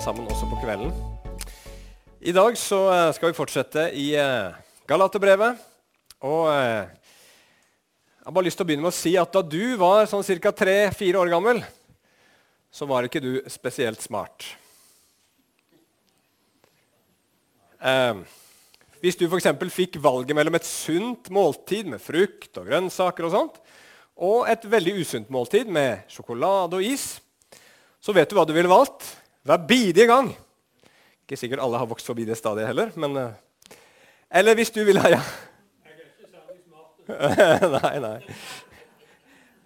alle sammen også på kvelden. I dag så eh, skal vi fortsette i eh, Galaterbrevet. Og eh, jeg har bare lyst til å begynne med å si at da du var sånn ca. tre-fire år gammel, så var ikke du spesielt smart. Hvis du f.eks. fikk valget mellom et sunt måltid med frukt og grønnsaker og sånt, og et veldig usunt måltid med sjokolade og is, så vet du hva du ville valgt hver bidige gang. Ikke sikkert alle har vokst forbi det stadiet heller, men uh, Eller hvis du vil ha ja. nei, nei.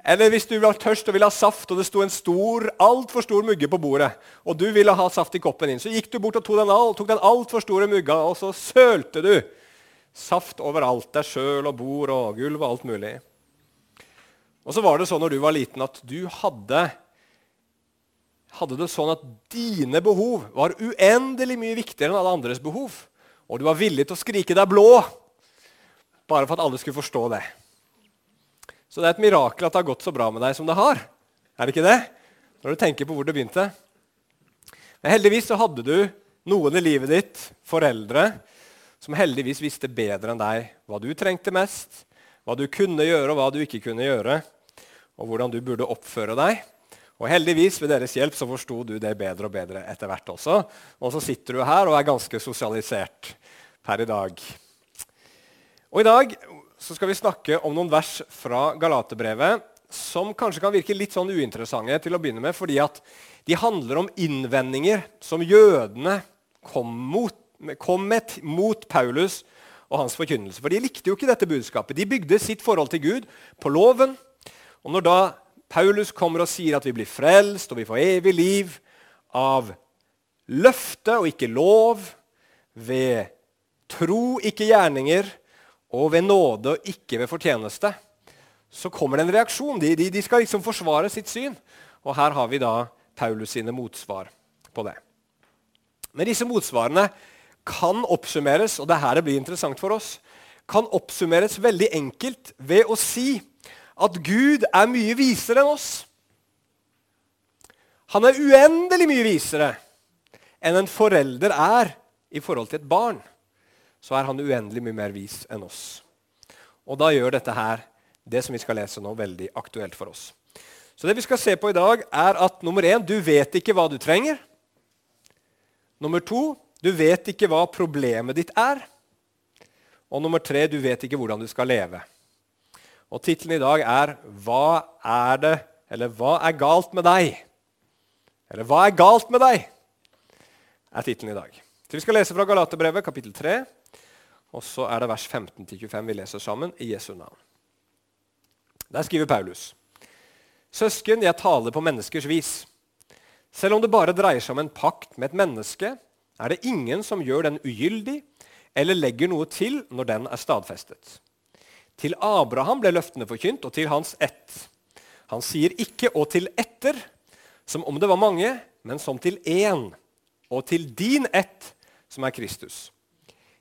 Eller hvis du var tørst og ville ha saft, og det sto en stor, altfor stor mugge på bordet, og du ville ha saft i koppen din, så gikk du bort og tok den, all, tok den altfor store mugga, og så sølte du saft overalt. Deg sjøl og bord og gulv og alt mulig. Og så var det sånn når du var liten, at du hadde hadde det sånn at dine behov var uendelig mye viktigere enn alle andres behov. Og du var villig til å skrike deg blå bare for at alle skulle forstå det. Så det er et mirakel at det har gått så bra med deg som det har. Er det ikke det? Når du tenker på hvor det begynte. Men heldigvis så hadde du noen i livet ditt, foreldre, som heldigvis visste bedre enn deg hva du trengte mest, hva du kunne gjøre og hva du ikke kunne gjøre, og hvordan du burde oppføre deg. Og heldigvis ved deres hjelp så forsto du det bedre og bedre etter hvert også. Og så sitter du her og er ganske sosialisert per i dag. Og i dag så skal vi snakke om noen vers fra Galaterbrevet som kanskje kan virke litt sånn uinteressante til å begynne med, fordi at de handler om innvendinger som jødene kom, mot, kom med mot Paulus og hans forkynnelse. For de likte jo ikke dette budskapet. De bygde sitt forhold til Gud på loven. Og når da Paulus kommer og sier at vi blir frelst og vi får evig liv av løfte og ikke lov, ved tro, ikke gjerninger, og ved nåde og ikke ved fortjeneste, så kommer det en reaksjon. De, de, de skal liksom forsvare sitt syn. Og her har vi da Paulus sine motsvar på det. Men disse motsvarene kan oppsummeres, og det er her det blir interessant for oss, kan oppsummeres veldig enkelt ved å si at Gud er mye visere enn oss. Han er uendelig mye visere enn en forelder er i forhold til et barn. Så er han uendelig mye mer vis enn oss. Og da gjør dette her, det som vi skal lese nå, veldig aktuelt for oss. Så det vi skal se på i dag, er at nummer én du vet ikke hva du trenger. Nummer to du vet ikke hva problemet ditt er. Og nummer tre du vet ikke hvordan du skal leve. Og tittelen i dag er 'Hva er det Eller hva er galt med deg?' Eller 'Hva er galt med deg?' er tittelen i dag. Så Vi skal lese fra Galaterbrevet, kapittel 3. Og så er det vers 15-25 vi leser sammen i Jesu navn. Der skriver Paulus.: Søsken, jeg taler på menneskers vis. Selv om det bare dreier seg om en pakt med et menneske, er det ingen som gjør den ugyldig eller legger noe til når den er stadfestet. Til Abraham ble løftene forkynt, og til hans ett. Han sier ikke 'og til etter', som om det var mange, men som til én. Og til din ett, som er Kristus.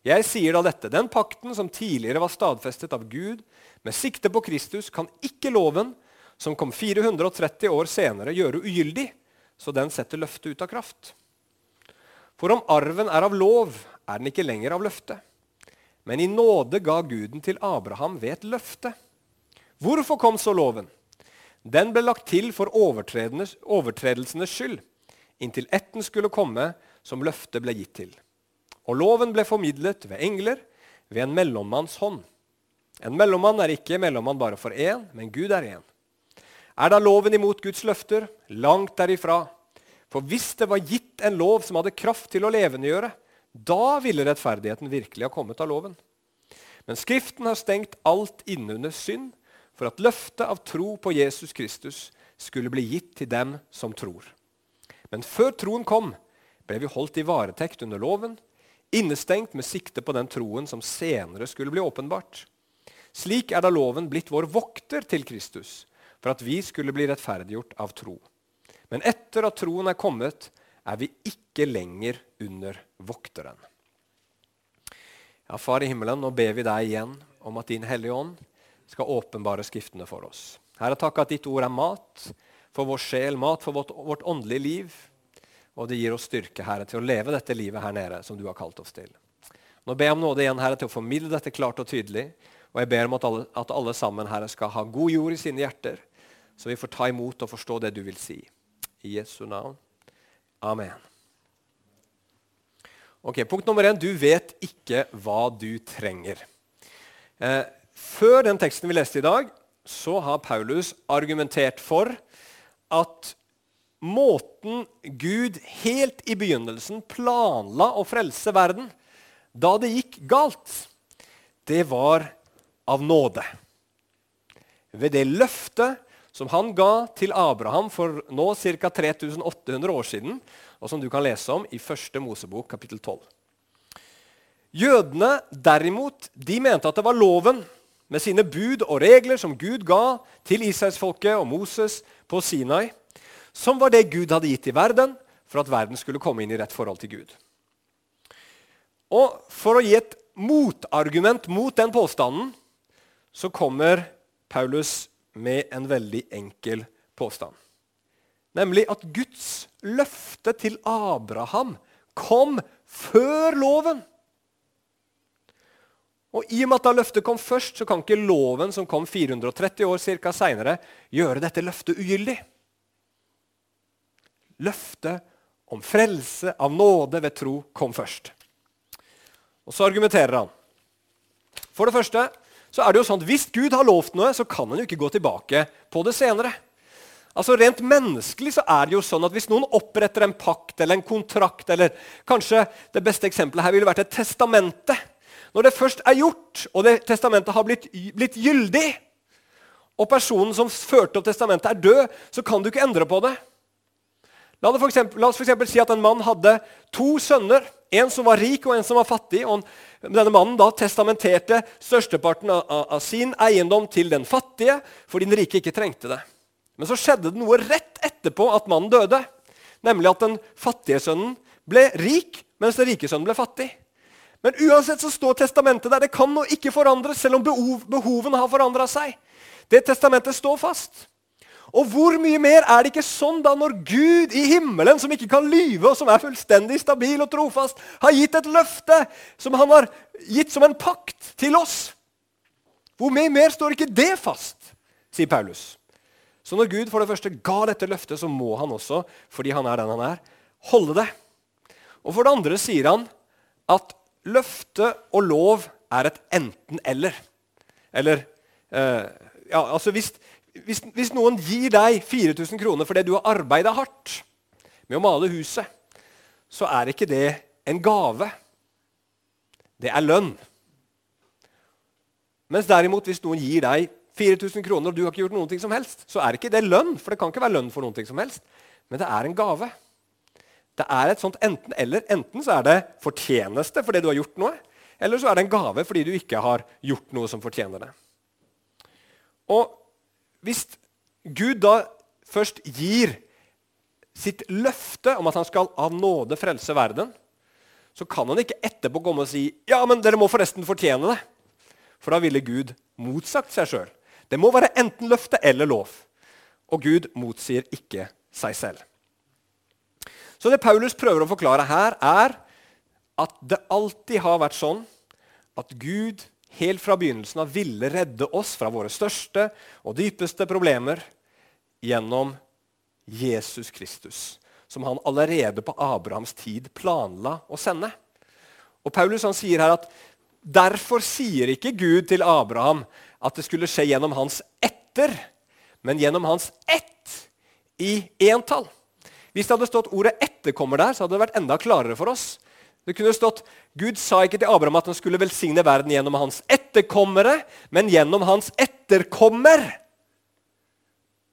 Jeg sier da dette, den pakten som tidligere var stadfestet av Gud med sikte på Kristus, kan ikke loven, som kom 430 år senere, gjøre ugyldig, så den setter løftet ut av kraft. For om arven er av lov, er den ikke lenger av løfte. Men i nåde ga Guden til Abraham ved et løfte. Hvorfor kom så loven? Den ble lagt til for overtredelsenes skyld, inntil etten skulle komme som løftet ble gitt til. Og loven ble formidlet ved engler, ved en mellommanns hånd. En mellommann er ikke mellommann bare for én, men Gud er én. Er da loven imot Guds løfter? Langt derifra. For hvis det var gitt en lov som hadde kraft til å levendegjøre, da ville rettferdigheten virkelig ha kommet av loven. Men Skriften har stengt alt innunder synd for at løftet av tro på Jesus Kristus skulle bli gitt til dem som tror. Men før troen kom, ble vi holdt i varetekt under loven, innestengt med sikte på den troen som senere skulle bli åpenbart. Slik er da loven blitt vår vokter til Kristus, for at vi skulle bli rettferdiggjort av tro. Men etter at troen er kommet, er vi ikke lenger under vokteren. Ja, Far i himmelen, nå ber vi deg igjen om at Din Hellige Ånd skal åpenbare Skriftene for oss. Herre, takk at ditt ord er mat for vår sjel, mat for vårt, vårt åndelige liv. Og det gir oss styrke, Herre, til å leve dette livet her nede som du har kalt oss til. Nå ber jeg om nåde igjen, Herre, til å formidle dette klart og tydelig. Og jeg ber om at alle, at alle sammen, Herre, skal ha god jord i sine hjerter, så vi får ta imot og forstå det du vil si. I Jesu navn. Amen. Ok, Punkt nummer én du vet ikke hva du trenger. Eh, før den teksten vi leste i dag, så har Paulus argumentert for at måten Gud helt i begynnelsen planla å frelse verden da det gikk galt, det var av nåde. Ved det løftet som han ga til Abraham for nå ca. 3800 år siden, og som du kan lese om i 1. Mosebok kapittel 12. Jødene derimot, de mente at det var loven med sine bud og regler som Gud ga til Israelsfolket og Moses på Sinai, som var det Gud hadde gitt i verden for at verden skulle komme inn i rett forhold til Gud. Og For å gi et motargument mot den påstanden så kommer Paulus med en veldig enkel påstand. Nemlig at Guds løfte til Abraham kom før loven. Og I og med at da løftet kom først, så kan ikke loven som kom 430 år cirka senere, gjøre dette løftet ugyldig. Løftet om frelse av nåde ved tro kom først. Og Så argumenterer han. For det første så er det jo sånn at Hvis Gud har lovt noe, så kan han jo ikke gå tilbake på det senere. Altså Rent menneskelig så er det jo sånn at hvis noen oppretter en pakt eller en kontrakt eller Kanskje det beste eksempelet her ville vært et testamente. Når det først er gjort, og det testamentet har blitt, blitt gyldig, og personen som førte opp testamentet, er død, så kan du ikke endre på det. La, for eksempel, la oss for si at en mann hadde to sønner. En som var rik, og en som var fattig. og Denne mannen da testamenterte størsteparten av, av, sin eiendom til den fattige, fordi den rike ikke trengte det. Men så skjedde det noe rett etterpå at mannen døde. Nemlig at den fattige sønnen ble rik, mens den rike sønnen ble fattig. Men uansett så står testamentet der. Det kan nå ikke forandres, selv om behov, behovene har forandra seg. Det testamentet står fast. Og hvor mye mer er det ikke sånn da når Gud i himmelen, som ikke kan lyve, og som er fullstendig stabil og trofast, har gitt et løfte som han har gitt som en pakt til oss? Hvor mye mer står ikke det fast, sier Paulus. Så når Gud for det første ga dette løftet, så må han også, fordi han er den han er, holde det. Og for det andre sier han at løfte og lov er et enten-eller. Eller eh, ja, altså hvis, hvis, hvis, noen gir deg 4000 kroner fordi du har arbeida hardt med å male huset, så er ikke det en gave. Det er lønn. Mens derimot, hvis noen gir deg 4000 kroner, og du har ikke gjort noe som helst, så er ikke det lønn. For det kan ikke være lønn for noe som helst. Men det er en gave. Det er et sånt enten-eller. Enten så er det fortjeneste fordi du har gjort noe, eller så er det en gave fordi du ikke har gjort noe som fortjener det. Og hvis Gud da først gir sitt løfte om at han skal av nåde frelse verden, så kan han ikke etterpå komme og si ja, men dere må forresten fortjene det. For da ville Gud motsagt seg sjøl. Det må være enten løfte eller lov. Og Gud motsier ikke seg selv. Så det Paulus prøver å forklare her, er at det alltid har vært sånn at Gud helt fra begynnelsen av ville redde oss fra våre største og dypeste problemer gjennom Jesus Kristus, som han allerede på Abrahams tid planla å sende. Og Paulus han sier her at derfor sier ikke Gud til Abraham at det skulle skje gjennom hans etter, men gjennom hans ett i entall. Hvis det hadde stått ordet 'etterkommer' der, så hadde det vært enda klarere for oss. Det kunne stått Gud sa ikke til Abraham at han skulle velsigne verden gjennom hans etterkommere, men gjennom hans etterkommer.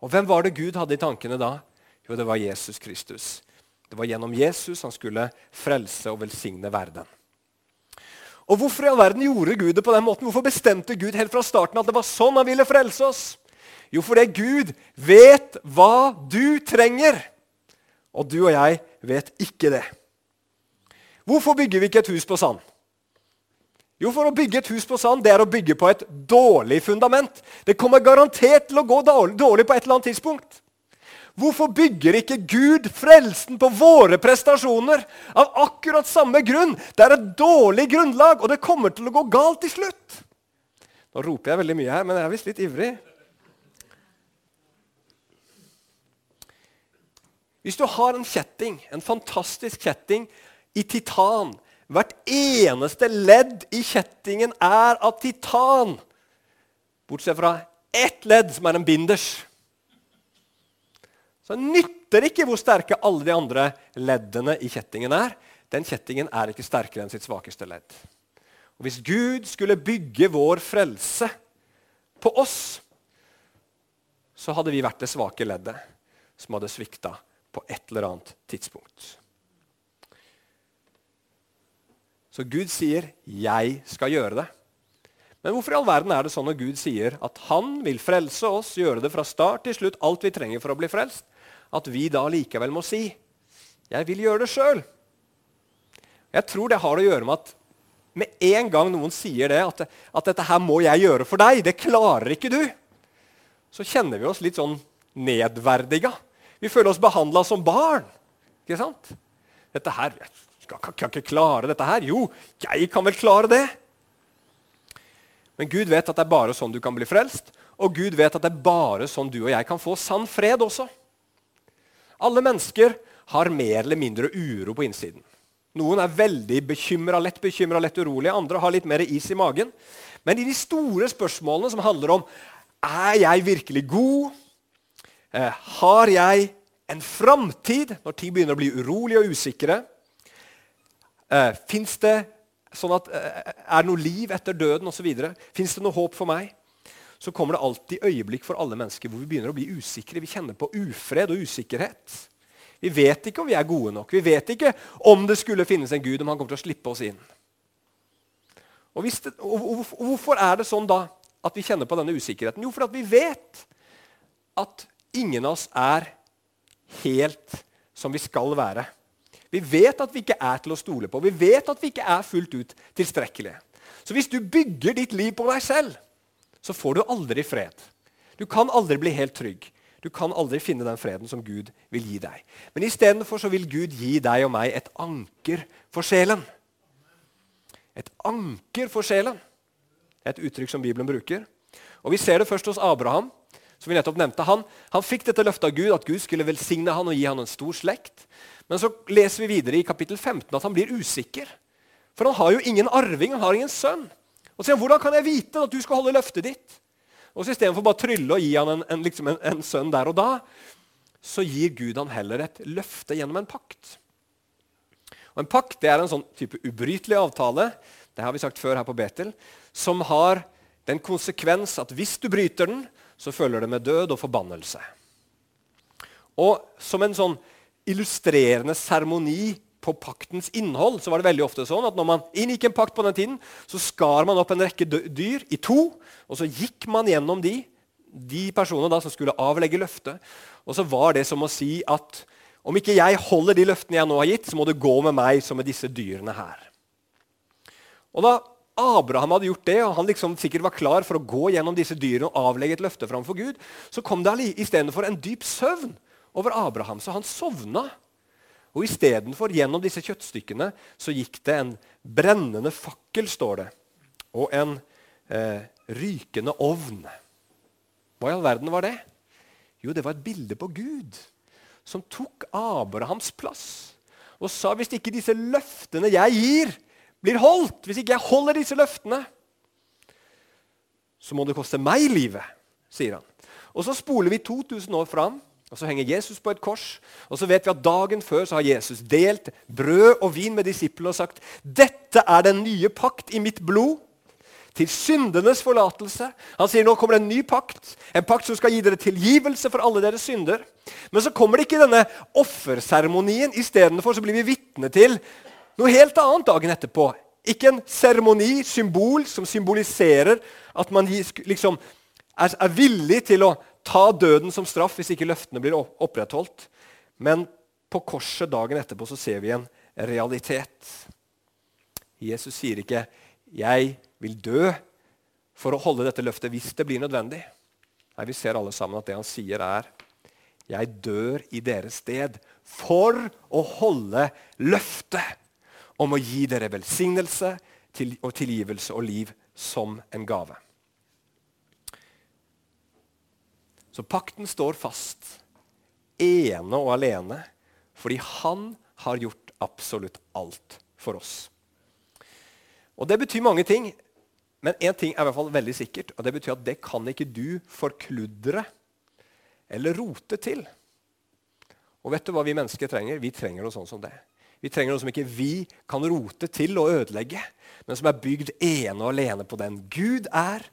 Og hvem var det Gud hadde i tankene da? Jo, det var Jesus Kristus. Det var gjennom Jesus han skulle frelse og velsigne verden. Og Hvorfor i all verden gjorde Gud det på den måten? Hvorfor bestemte Gud helt fra starten at det var sånn han ville frelse oss? Jo, fordi Gud vet hva du trenger. Og du og jeg vet ikke det. Hvorfor bygger vi ikke et hus på sand? Jo, for å bygge et hus på sand det er å bygge på et dårlig fundament. Det kommer garantert til å gå dårlig på et eller annet tidspunkt. Hvorfor bygger ikke Gud frelsen på våre prestasjoner? Av akkurat samme grunn. Det er et dårlig grunnlag, og det kommer til å gå galt til slutt. Nå roper jeg veldig mye her, men jeg er visst litt ivrig. Hvis du har en kjetting, en fantastisk kjetting i titan Hvert eneste ledd i kjettingen er av titan, bortsett fra ett ledd, som er en binders. Så det nytter ikke hvor sterke alle de andre leddene i kjettingen er. Den kjettingen er ikke sterkere enn sitt svakeste ledd. Og Hvis Gud skulle bygge vår frelse på oss, så hadde vi vært det svake leddet som hadde svikta på et eller annet tidspunkt. Så Gud sier 'jeg skal gjøre det'. Men hvorfor i all verden er det sånn når Gud sier at han vil frelse oss, gjøre det fra start til slutt, alt vi trenger for å bli frelst, at vi da likevel må si 'jeg vil gjøre det sjøl'? Jeg tror det har å gjøre med at med en gang noen sier det, at, at 'dette her må jeg gjøre for deg', det klarer ikke du, så kjenner vi oss litt sånn nedverdiga. Vi føler oss behandla som barn. Ikke sant? Dette her, kan, kan, ikke klare dette her. Jo, jeg kan vel klare det. Men Gud vet at det er bare sånn du kan bli frelst. Og Gud vet at det er bare sånn du og jeg kan få sann fred også. Alle mennesker har mer eller mindre uro på innsiden. Noen er veldig bekymra, lett bekymra, lett urolige. Andre har litt mer is i magen. Men i de store spørsmålene som handler om er jeg virkelig god, Eh, har jeg en framtid når ting begynner å bli urolige og usikre? Eh, det sånn at, eh, er noe liv etter døden osv.? Fins det noe håp for meg? Så kommer det alltid øyeblikk for alle mennesker hvor vi begynner å bli usikre. Vi kjenner på ufred og usikkerhet. Vi vet ikke om vi er gode nok. Vi vet ikke om det skulle finnes en Gud, om han kommer til å slippe oss inn. Og, det, og Hvorfor er det sånn da at vi kjenner på denne usikkerheten? Jo, fordi vi vet at ingen av oss er helt som vi skal være. Vi vet at vi ikke er til å stole på. Vi vet at vi ikke er fullt ut tilstrekkelige. Så hvis du bygger ditt liv på deg selv, så får du aldri fred. Du kan aldri bli helt trygg. Du kan aldri finne den freden som Gud vil gi deg. Men istedenfor vil Gud gi deg og meg et anker for sjelen. Et anker for sjelen. Et uttrykk som Bibelen bruker. Og Vi ser det først hos Abraham som vi nettopp nevnte, han, han fikk dette løftet av Gud, at Gud skulle velsigne han og gi han en stor slekt. Men så leser vi videre i kapittel 15 at han blir usikker. For han har jo ingen arving, han har ingen sønn. Og så sier han, 'Hvordan kan jeg vite at du skal holde løftet ditt?' Og så Istedenfor bare trylle og gi han en, en, liksom en, en sønn der og da, så gir Gud han heller et løfte gjennom en pakt. Og En pakt det er en sånn type ubrytelig avtale det har vi sagt før her på Betel, som har den konsekvens at hvis du bryter den, så følger det med død og forbannelse. Og som en sånn illustrerende seremoni på paktens innhold så var det veldig ofte sånn at når man inngikk en pakt på den tiden, så skar man opp en rekke dyr i to, og så gikk man gjennom de, de personene da som skulle avlegge løftet. Og så var det som å si at om ikke jeg holder de løftene jeg nå har gitt, så må du gå med meg som med disse dyrene her. Og da Abraham hadde gjort det, og han liksom sikkert var klar for å gå gjennom disse dyrene og avlegge et løfte framfor Gud, så kom det istedenfor en dyp søvn over Abraham. Så han sovna. Og istedenfor gjennom disse kjøttstykkene så gikk det en brennende fakkel, står det, og en eh, rykende ovn. Hva i all verden var det? Jo, det var et bilde på Gud som tok Abrahams plass og sa hvis ikke disse løftene jeg gir, blir holdt, hvis ikke jeg holder disse løftene, så må det koste meg livet, sier han. Og Så spoler vi 2000 år fram, og så henger Jesus på et kors. Og så vet vi at Dagen før så har Jesus delt brød og vin med disiplene og sagt dette er den nye pakt i mitt blod til syndenes forlatelse. Han sier nå kommer det en ny pakt, en pakt som skal gi dere tilgivelse for alle deres synder. Men så kommer det ikke denne offerseremonien. Istedenfor blir vi vitne til noe helt annet dagen etterpå. Ikke en seremoni, symbol, som symboliserer at man liksom er, er, villig til å ta døden som straff hvis ikke løftene blir opprettholdt. Men på korset dagen etterpå så ser vi en realitet. Jesus sier ikke 'jeg vil dø for å holde dette løftet hvis det blir nødvendig'. Nei, Vi ser alle sammen at det han sier, er jeg dør i deres sted for å holde løftet om å gi dere velsignelse og tilgivelse og liv som en gave. Så pakten står fast, ene og alene, fordi han har gjort absolutt alt for oss. Og Det betyr mange ting, men én ting er i hvert fall veldig sikkert, og det betyr at det kan ikke du forkludre eller rote til. Og vet du hva vi mennesker trenger? Vi trenger noe sånt som det. Vi trenger noe som ikke vi kan rote til og ødelegge, men som er bygd ene og alene på den Gud er,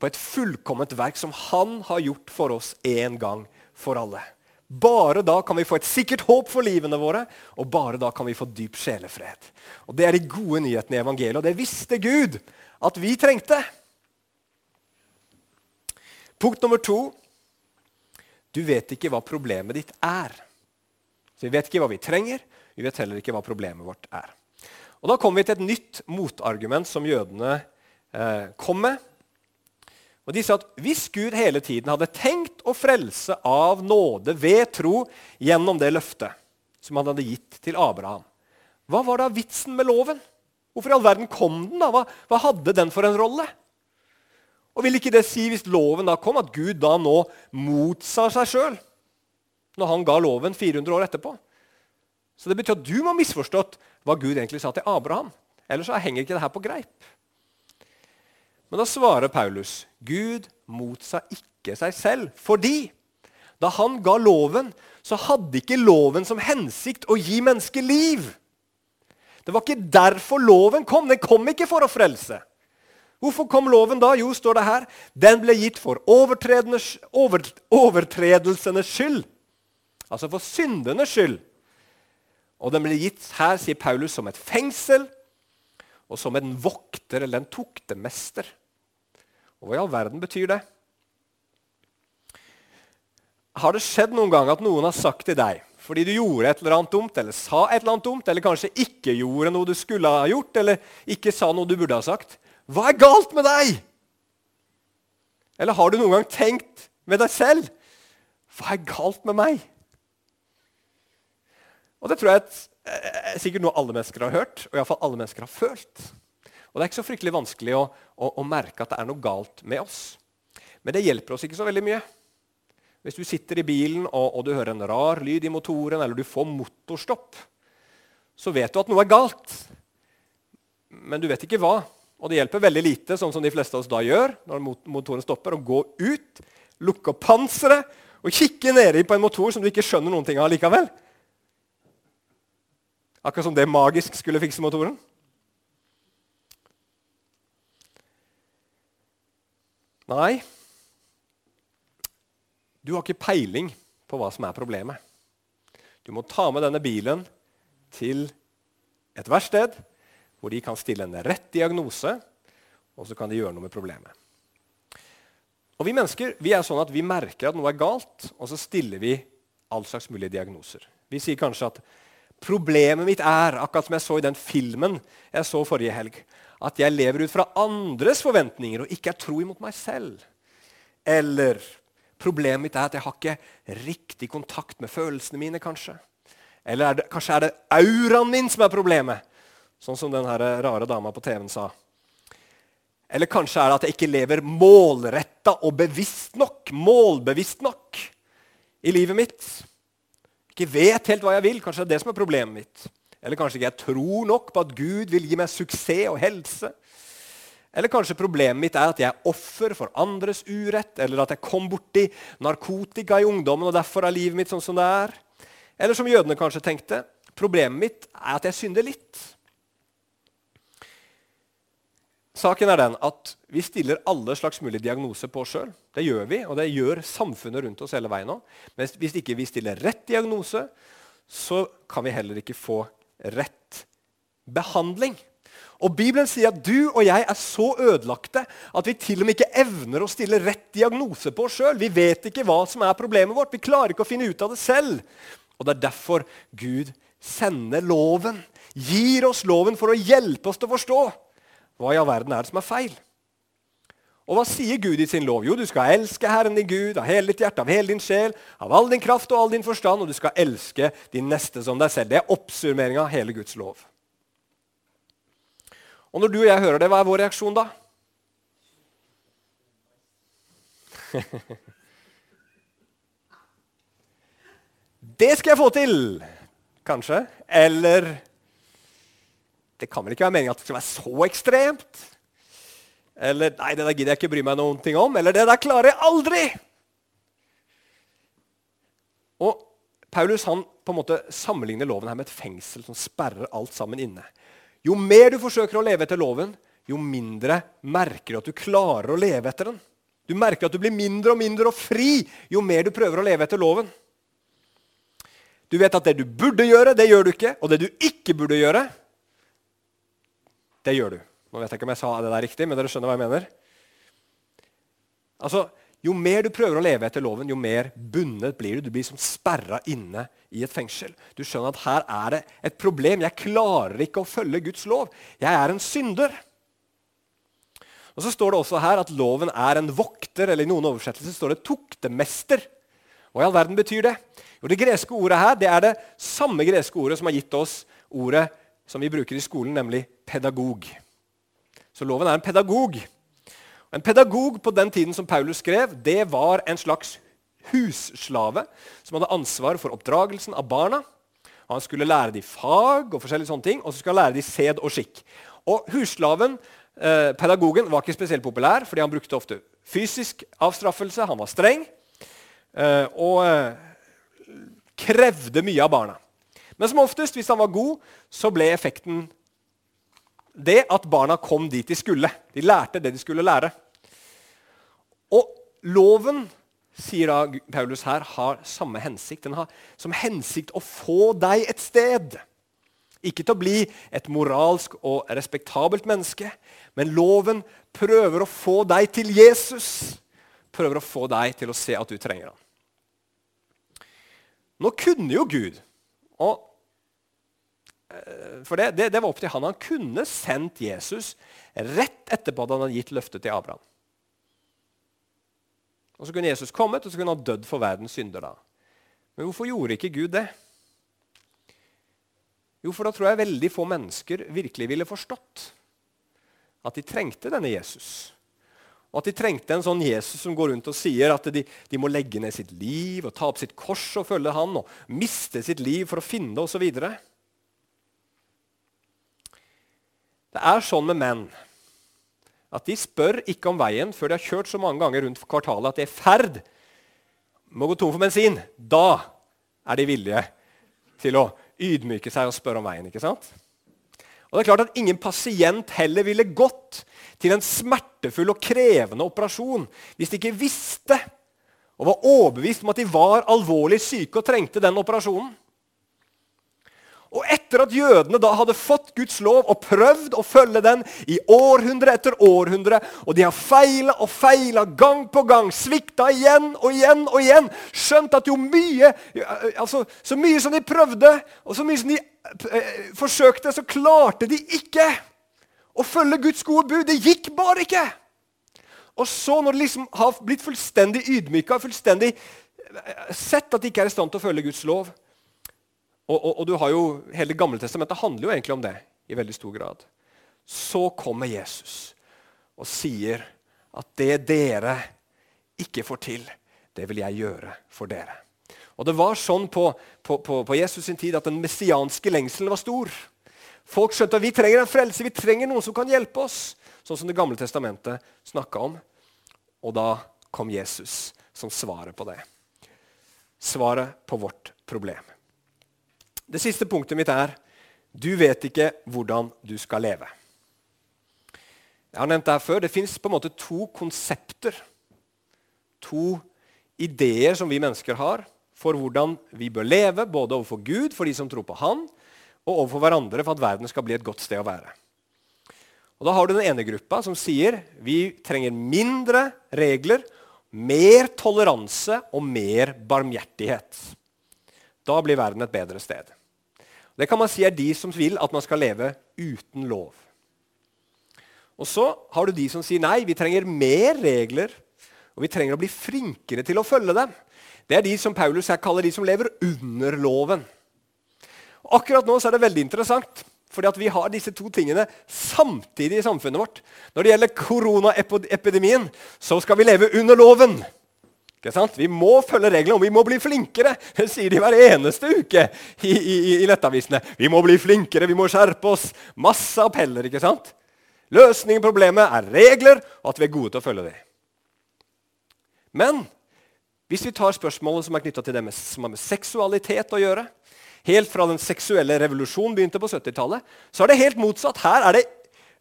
på et fullkomment verk som Han har gjort for oss en gang for alle. Bare da kan vi få et sikkert håp for livene våre, og bare da kan vi få dyp sjelefred. Og Det er de gode nyhetene i evangeliet, og det visste Gud at vi trengte. Punkt nummer to du vet ikke hva problemet ditt er. Så Vi vet ikke hva vi trenger, vi vet heller ikke hva problemet vårt er. Og Da kommer vi til et nytt motargument som jødene eh, kom med. Og De sa at hvis Gud hele tiden hadde tenkt å frelse av nåde ved tro gjennom det løftet som han hadde gitt til Abraham, hva var da vitsen med loven? Hvorfor i all verden kom den? da? Hva, hva hadde den for en rolle? Og Vil ikke det si, hvis loven da kom, at Gud da nå motsa seg sjøl? Når han ga loven 400 år etterpå? Så det betyr at du må ha misforstått hva Gud egentlig sa til Abraham. Ellers så henger ikke det her på greip. Men da svarer Paulus Gud motsa ikke seg selv fordi da han ga loven, så hadde ikke loven som hensikt å gi mennesker liv. Det var ikke derfor loven kom. Den kom ikke for å frelse. Hvorfor kom loven da? Jo, står det her, den ble gitt for over, overtredelsenes skyld. Altså for syndenes skyld. Og den ble gitt her, sier Paulus, som et fengsel og som en vokter eller en toktemester. Og hva i all verden betyr det? Har det skjedd noen gang at noen har sagt til deg fordi du gjorde et eller annet dumt, eller sa et eller annet dumt, eller kanskje ikke gjorde noe du skulle ha gjort, eller ikke sa noe du burde ha sagt Hva er galt med deg? Eller har du noen gang tenkt med deg selv Hva er galt med meg? Og det tror jeg er eh, sikkert noe alle mennesker har hørt, og iallfall alle mennesker har følt. Og det er ikke så fryktelig vanskelig å, å, å, merke at det er noe galt med oss. Men det hjelper oss ikke så veldig mye. Hvis du sitter i bilen og, og du hører en rar lyd i motoren, eller du får motorstopp, så vet du at noe er galt. Men du vet ikke hva. Og det hjelper veldig lite, sånn som de fleste av oss da gjør, når motoren stopper, å gå ut, lukke opp panseret og kikke nedi på en motor som du ikke skjønner noen ting av likevel. Akkurat som det magisk skulle fikse motoren. Nei, du har ikke peiling på hva som er problemet. Du må ta med denne bilen til et verksted hvor de kan stille en rett diagnose, og så kan de gjøre noe med problemet. Og Vi mennesker vi er sånn at vi merker at noe er galt, og så stiller vi all slags mulige diagnoser. Vi sier kanskje at Problemet mitt er, akkurat som jeg så i den filmen jeg så forrige helg, at jeg lever ut fra andres forventninger og ikke er tro imot meg selv. Eller problemet mitt er at jeg har ikke riktig kontakt med følelsene mine, kanskje. Eller er det, kanskje er det auraen min som er problemet, sånn som den rare dama på TV-en sa. Eller kanskje er det at jeg ikke lever målretta og bevisst nok, målbevisst nok i livet mitt ikke vet helt hva jeg vil. Kanskje det er det som er problemet mitt. Eller kanskje ikke jeg tror nok på at Gud vil gi meg suksess og helse. Eller kanskje problemet mitt er at jeg er offer for andres urett, eller at jeg kom borti narkotika i ungdommen, og derfor er livet mitt sånn som det er. Eller som jødene kanskje tenkte, problemet mitt er at jeg synder litt. Saken er den at Vi stiller alle slags mulige diagnoser på oss sjøl. Det gjør vi, og det gjør samfunnet rundt oss hele veien nå. Men hvis ikke vi stiller rett diagnose, så kan vi heller ikke få rett behandling. Og Bibelen sier at du og jeg er så ødelagte at vi til og med ikke evner å stille rett diagnose på oss sjøl. Vi vet ikke hva som er problemet vårt. Vi klarer ikke å finne ut av det selv. Og Det er derfor Gud sender loven. Gir oss loven for å hjelpe oss til å forstå. Hva i all verden er det som er feil? Og hva sier Gud i sin lov? Jo, du skal elske Herren din Gud av hele ditt hjerte, av hele din sjel, av all din kraft og all din forstand, og du skal elske din neste som deg selv. Det er oppsummeringa av hele Guds lov. Og når du og jeg hører det, hva er vår reaksjon da? det skal jeg få til! Kanskje. Eller Det kan vel ikke være meningen at det skal være så ekstremt? Eller Nei, det der gidder jeg ikke bry meg noen ting om. Eller det der klarer jeg aldri! Og Paulus han på en måte sammenligner loven her med et fengsel som sperrer alt sammen inne. Jo mer du forsøker å leve etter loven, jo mindre merker du at du klarer å leve etter den. Du merker at du blir mindre og mindre og fri jo mer du prøver å leve etter loven. Du vet at det du burde gjøre, det gjør du ikke. Og det du ikke burde gjøre, det gjør du. Nå vet jeg ikke om jeg sa det der riktig, men dere skjønner hva jeg mener. Altså, Jo mer du prøver å leve etter loven, jo mer bundet blir du. Du blir som sperra inne i et fengsel. Du skjønner at her er det et problem. Jeg klarer ikke å følge Guds lov. Jeg er en synder. Og Så står det også her at loven er en vokter, eller i noen oversettelser står det tuktemester. Hva i all verden betyr det? Jo, Det greske ordet her det er det samme greske ordet som har gitt oss ordet som vi bruker i skolen, nemlig pedagog. Så loven er en pedagog. En pedagog på den tiden som Paulus skrev, det var en slags husslave som hadde ansvar for oppdragelsen av barna. Han skulle lære dem fag og forskjellige sånne ting, og så skulle han lære dem sed og skikk. Og husslaven, eh, pedagogen, var ikke spesielt populær, fordi han brukte ofte fysisk avstraffelse. Han var streng eh, og eh, krevde mye av barna. Men som oftest, hvis han var god, så ble effekten det at barna kom dit de skulle. De lærte det de skulle lære. Og loven, sier da Paulus her, har samme hensikt. Den har som hensikt å få deg et sted. Ikke til å bli et moralsk og respektabelt menneske, men loven prøver å få deg til Jesus. Prøver å få deg til å se at du trenger ham. Nå kunne jo Gud og for det, det, det, var opp til han. Han kunne sendt Jesus rett etterpå da han hadde gitt løftet til Abraham. Og Så kunne Jesus kommet og så kunne han dødd for verdens synder. da. Men hvorfor gjorde ikke Gud det? Jo, for da tror jeg veldig få mennesker virkelig ville forstått at de trengte denne Jesus. Og at de trengte en sånn Jesus som går rundt og sier at de, de må legge ned sitt liv og ta opp sitt kors og følge han, og miste sitt liv for å finne det osv. Det er sånn med menn at de spør ikke om veien før de har kjørt så mange ganger rundt kvartalet at de er i ferd med å gå tom for bensin. Da er de villige til å ydmyke seg og spørre om veien. ikke sant? Og det er klart at Ingen pasient heller ville gått til en smertefull og krevende operasjon hvis de ikke visste og var overbevist om at de var alvorlig syke og trengte den operasjonen. Og etter at jødene da hadde fått Guds lov og prøvd å følge den i århundre etter århundre, og de har feila og feila gang på gang, svikta igjen og igjen og igjen, skjønt at jo mye altså, Så mye som de prøvde, og så mye som de eh, forsøkte, så klarte de ikke å følge Guds gode bud. Det gikk bare ikke. Og så, når de liksom har blitt fullstendig ydmyka, fullstendig eh, sett at de ikke er i stand til å følge Guds lov, og, og, og, du har jo, Hele Gammeltestamentet handler jo egentlig om det i veldig stor grad. Så kommer Jesus og sier at det dere ikke får til, det vil jeg gjøre for dere. Og Det var sånn på, på, på, på Jesus sin tid at den messianske lengselen var stor. Folk skjønte at vi trenger en frelse, vi trenger noen som kan hjelpe oss. Sånn som Det gamle testamentet snakka om. Og da kom Jesus som svaret på det. Svaret på vårt problem. Det siste punktet mitt er du vet ikke hvordan du skal leve. Jeg har nevnt det her før. Det fins to konsepter, to ideer som vi mennesker har for hvordan vi bør leve, både overfor Gud, for de som tror på Han, og overfor hverandre for at verden skal bli et godt sted å være. Og Da har du den ene gruppa som sier vi trenger mindre regler, mer toleranse og mer barmhjertighet. Da blir verden et bedre sted. Det kan man si er de som vil at man skal leve uten lov. Og så har du de som sier nei, vi trenger mer regler, og vi trenger å bli flinkere til å følge dem. Det er de som Paulus her kaller de som lever under loven. Og akkurat nå er det veldig interessant, fordi vi har disse to tingene samtidig i samfunnet vårt. Når det gjelder koronaepidemien, så skal vi leve under loven. Ikke sant? Vi må følge reglene, og vi må bli flinkere. Det sier de hver eneste uke i, i, i nettavisene. Vi må bli flinkere, vi må skjerpe oss. Masse appeller. ikke sant? Løsningen på problemet er regler, og at vi er gode til å følge dem. Men hvis vi tar spørsmålet som er knytta til det med, som har med seksualitet å gjøre, helt fra den seksuelle revolusjonen begynte på 70-tallet, så er det helt motsatt. Her er det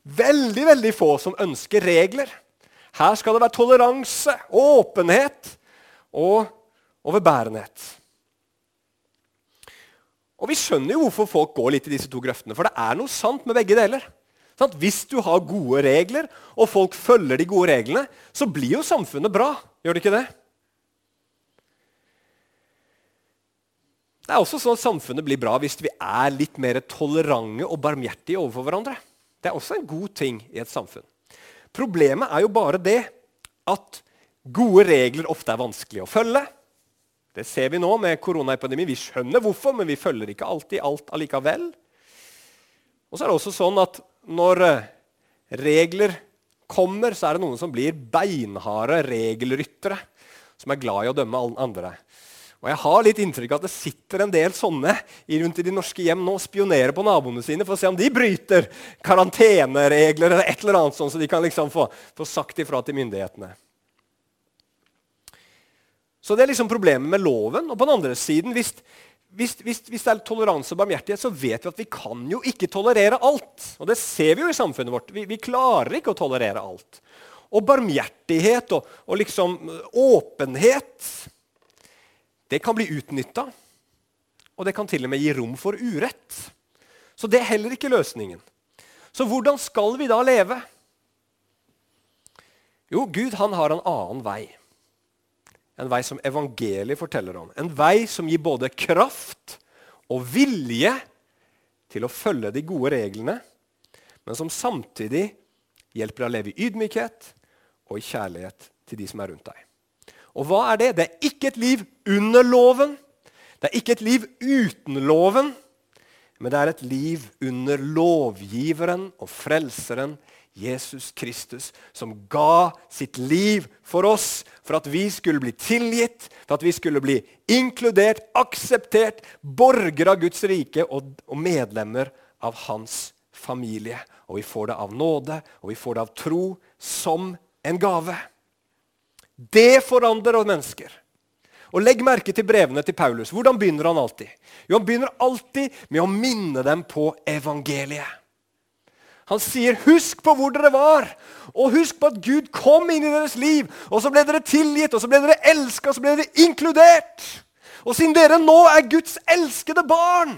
veldig, veldig få som ønsker regler. Her skal det være toleranse, åpenhet og overbærenhet. Og Vi skjønner jo hvorfor folk går litt i disse to grøftene, for det er noe sant med begge deler. Sånn hvis du har gode regler, og folk følger de gode reglene, så blir jo samfunnet bra. Gjør det ikke det? Det er også sånn at Samfunnet blir bra hvis vi er litt mer tolerante og barmhjertige overfor hverandre. Det er også en god ting i et samfunn. Problemet er jo bare det at Gode regler ofte er vanskelig å følge. Det ser vi nå med koronaepidemi. Vi skjønner hvorfor, men vi følger ikke alltid alt allikevel. Og så er det også sånn at når eh, regler kommer, så er det noen som blir beinharde regelryttere, som er glad i å dømme andre. Og Jeg har litt inntrykk av at det sitter en del sånne rundt i de norske hjem nå og spionerer på naboene sine for å se om de bryter karanteneregler eller et eller annet sånn, så de kan liksom få, få sagt ifra til myndighetene. Så det er liksom problemet med loven. Og på den andre siden, hvis, hvis, hvis, hvis, det er toleranse og barmhjertighet, så vet vi at vi kan jo ikke tolerere alt. Og det ser vi jo i samfunnet vårt. Vi, vi klarer ikke å tolerere alt. Og barmhjertighet og, og liksom åpenhet, det kan bli utnytta. Og det kan til og med gi rom for urett. Så det er heller ikke løsningen. Så hvordan skal vi da leve? Jo, Gud han har en annen vei. En vei som evangeliet forteller om. En vei som gir både kraft og vilje til å følge de gode reglene, men som samtidig hjelper deg å leve i ydmykhet og i kjærlighet til de som er rundt deg. Og hva er det? Det er ikke et liv under loven. Det er ikke et liv uten loven, men det er et liv under lovgiveren og frelseren Jesus Kristus, som ga sitt liv for oss, for at vi skulle bli tilgitt, for at vi skulle bli inkludert, akseptert, borgere av Guds rike og, og medlemmer av hans familie. Og vi får det av nåde, og vi får det av tro, som en gave. Det forandrer mennesker. Og Legg merke til brevene til Paulus. Hvordan begynner han alltid? Jo, Han begynner alltid med å minne dem på evangeliet. Han sier, 'Husk på hvor dere var.' Og husk på at Gud kom inn i deres liv. Og så ble dere tilgitt, og så ble dere elska, og så ble dere inkludert. Og siden dere nå er Guds elskede barn,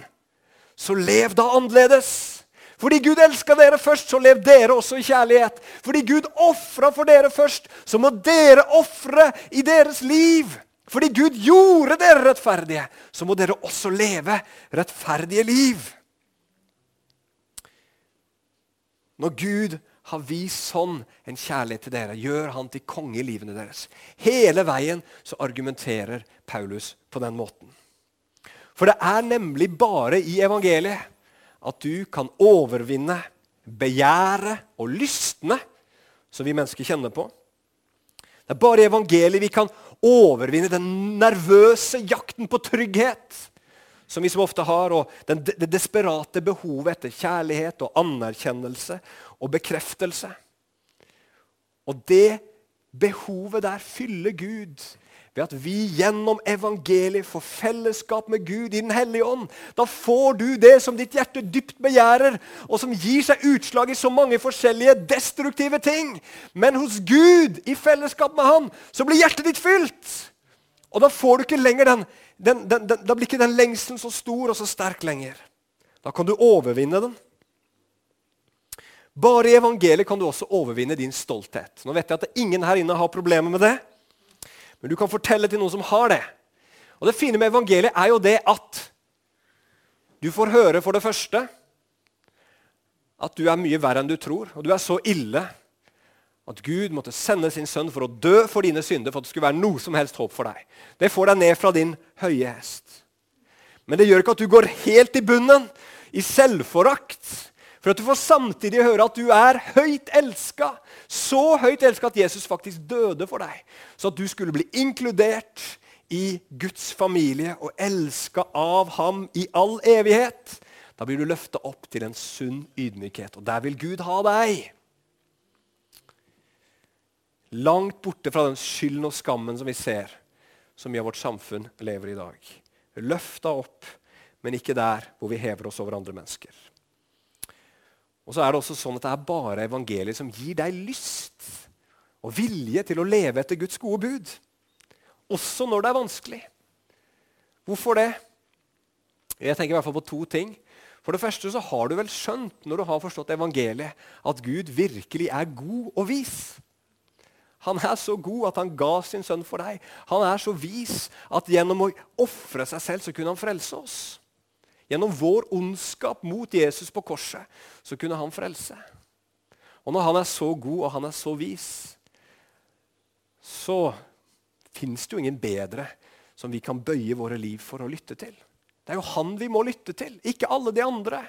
så lev da annerledes. Fordi Gud elska dere først, så lev dere også i kjærlighet. Fordi Gud ofra for dere først, så må dere ofre i deres liv. Fordi Gud gjorde dere rettferdige, så må dere også leve rettferdige liv. Når Gud har vist sånn en kjærlighet til dere, gjør han til konge i livene deres. Hele veien så argumenterer Paulus på den måten. For det er nemlig bare i evangeliet at du kan overvinne begjæret og lystne som vi mennesker kjenner på. Det er bare i evangeliet vi kan overvinne den nervøse jakten på trygghet som vi som ofte har, og den, det desperate behovet etter kjærlighet og anerkjennelse og bekreftelse. Og det behovet der fyller Gud ved at vi gjennom evangeliet får fellesskap med Gud i Den hellige ånd. Da får du det som ditt hjerte dypt begjærer, og som gir seg utslag i så mange forskjellige destruktive ting. Men hos Gud, i fellesskap med Han, så blir hjertet ditt fylt. Og da får du ikke lenger den den, den, den, da blir ikke den lengselen så stor og så sterk lenger. Da kan du overvinne den. Bare i evangeliet kan du også overvinne din stolthet. Nå vet jeg at ingen her inne har problemer med det, men du kan fortelle til noen som har det. Og Det fine med evangeliet er jo det at du får høre for det første at du er mye verre enn du tror, og du er så ille at Gud måtte sende sin sønn for å dø for dine synder, for at det skulle være noe som helst håp for deg. Det får deg ned fra din høye hest. Men det gjør ikke at du går helt i bunnen, i selvforakt. For at du får samtidig høre at du er høyt elska. Så høyt elska at Jesus faktisk døde for deg. Så at du skulle bli inkludert i Guds familie og elska av ham i all evighet. Da blir du løfta opp til en sunn ydmykhet, og der vil Gud ha deg. Langt borte fra den skylden og skammen som vi ser, som mye av vårt samfunn lever i dag. Løfta opp, men ikke der hvor vi hever oss over andre mennesker. Og så er det også sånn at det er bare evangeliet som gir deg lyst og vilje til å leve etter Guds gode bud. Også når det er vanskelig. Hvorfor det? Jeg tenker i hvert fall på to ting. For det første så har du vel skjønt når du har forstått evangeliet, at Gud virkelig er god og vis. Han er så god at han ga sin sønn for deg. Han er så vis at gjennom å ofre seg selv så kunne han frelse oss. Gjennom vår ondskap mot Jesus på korset så kunne han frelse. Og når han er så god og han er så vis, så fins det jo ingen bedre som vi kan bøye våre liv for å lytte til. Det er jo han vi må lytte til, ikke alle de andre.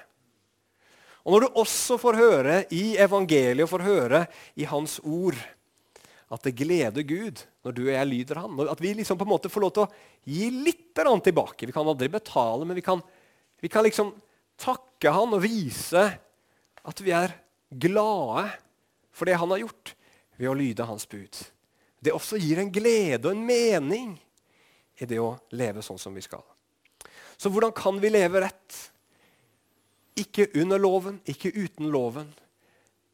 Og Når du også får høre i evangeliet og får høre i hans ord at det gleder Gud når du og jeg lyder han, at vi liksom på en måte får lov til å gi litt tilbake Vi kan aldri betale, men vi kan, vi kan liksom takke han og vise at vi er glade for det han har gjort, ved å lyde hans bud. Det også gir en glede og en mening i det å leve sånn som vi skal. Så hvordan kan vi leve rett? Ikke under loven, ikke uten loven,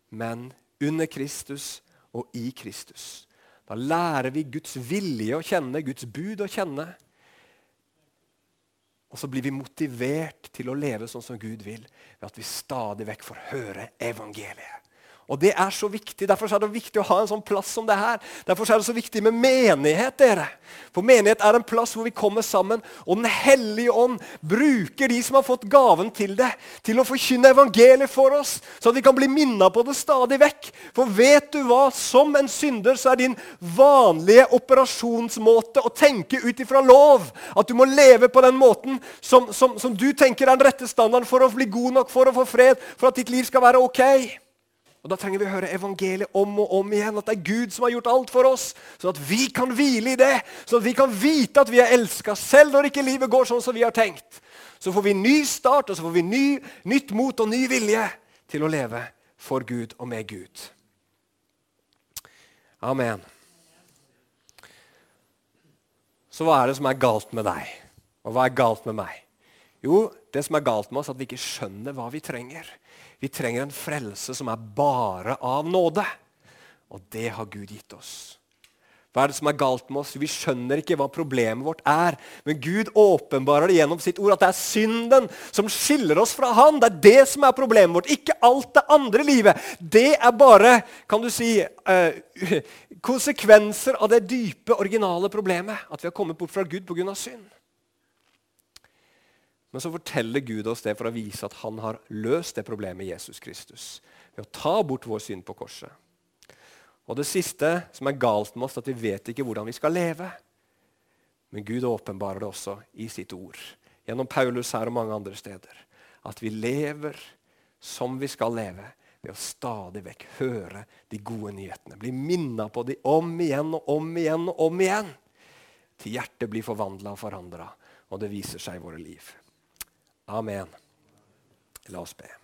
men under Kristus og i Kristus. Da lærer vi Guds vilje å kjenne, Guds bud å kjenne. Og så blir vi motivert til å leve sånn som Gud vil, ved at vi stadig vekk får høre evangeliet. Og det er så viktig. Derfor er det viktig å ha en sånn plass som det her. Derfor er det så viktig med menighet. dere. For menighet er en plass hvor vi kommer sammen, og Den hellige ånd bruker de som har fått gaven til det, til å forkynne evangeliet for oss, så at vi kan bli minna på det stadig vekk. For vet du hva? Som en synder så er din vanlige operasjonsmåte å tenke ut ifra lov. At du må leve på den måten som, som, som du tenker er den rette standarden for å bli god nok, for å få fred, for at ditt liv skal være ok. Og Da trenger vi å høre evangeliet om og om igjen. At det er Gud som har gjort alt for oss. Sånn at vi kan hvile i det. Sånn at vi kan vite at vi er elska, selv når ikke livet går sånn som vi har tenkt. Så får vi ny start, og så får vi ny, nytt mot og ny vilje til å leve for Gud og med Gud. Amen. Så hva er det som er galt med deg? Og hva er galt med meg? Jo, det som er galt med oss, er at vi ikke skjønner hva vi trenger. Vi trenger en frelse som er bare av nåde. Og det har Gud gitt oss. Hva er det som er galt med oss? Vi skjønner ikke hva problemet vårt er. Men Gud åpenbarer det gjennom sitt ord at det er synden som skiller oss fra Han. Det er det som er problemet vårt, ikke alt det andre livet. Det er bare kan du si, uh, konsekvenser av det dype, originale problemet. At vi har kommet bort fra Gud pga. synd. Men så forteller Gud oss det for å vise at han har løst det problemet i Jesus Kristus. Ved å ta bort vår synd på korset. Og det siste som er galt med oss, er at vi vet ikke hvordan vi skal leve. Men Gud åpenbarer det også i sitt ord, gjennom Paulus her og mange andre steder. At vi lever som vi skal leve, ved å stadig vekk høre de gode nyhetene. Bli minna på de om igjen og om igjen og om igjen. Til hjertet blir forvandla og forandra, og det viser seg i våre liv. Amen. La oss be.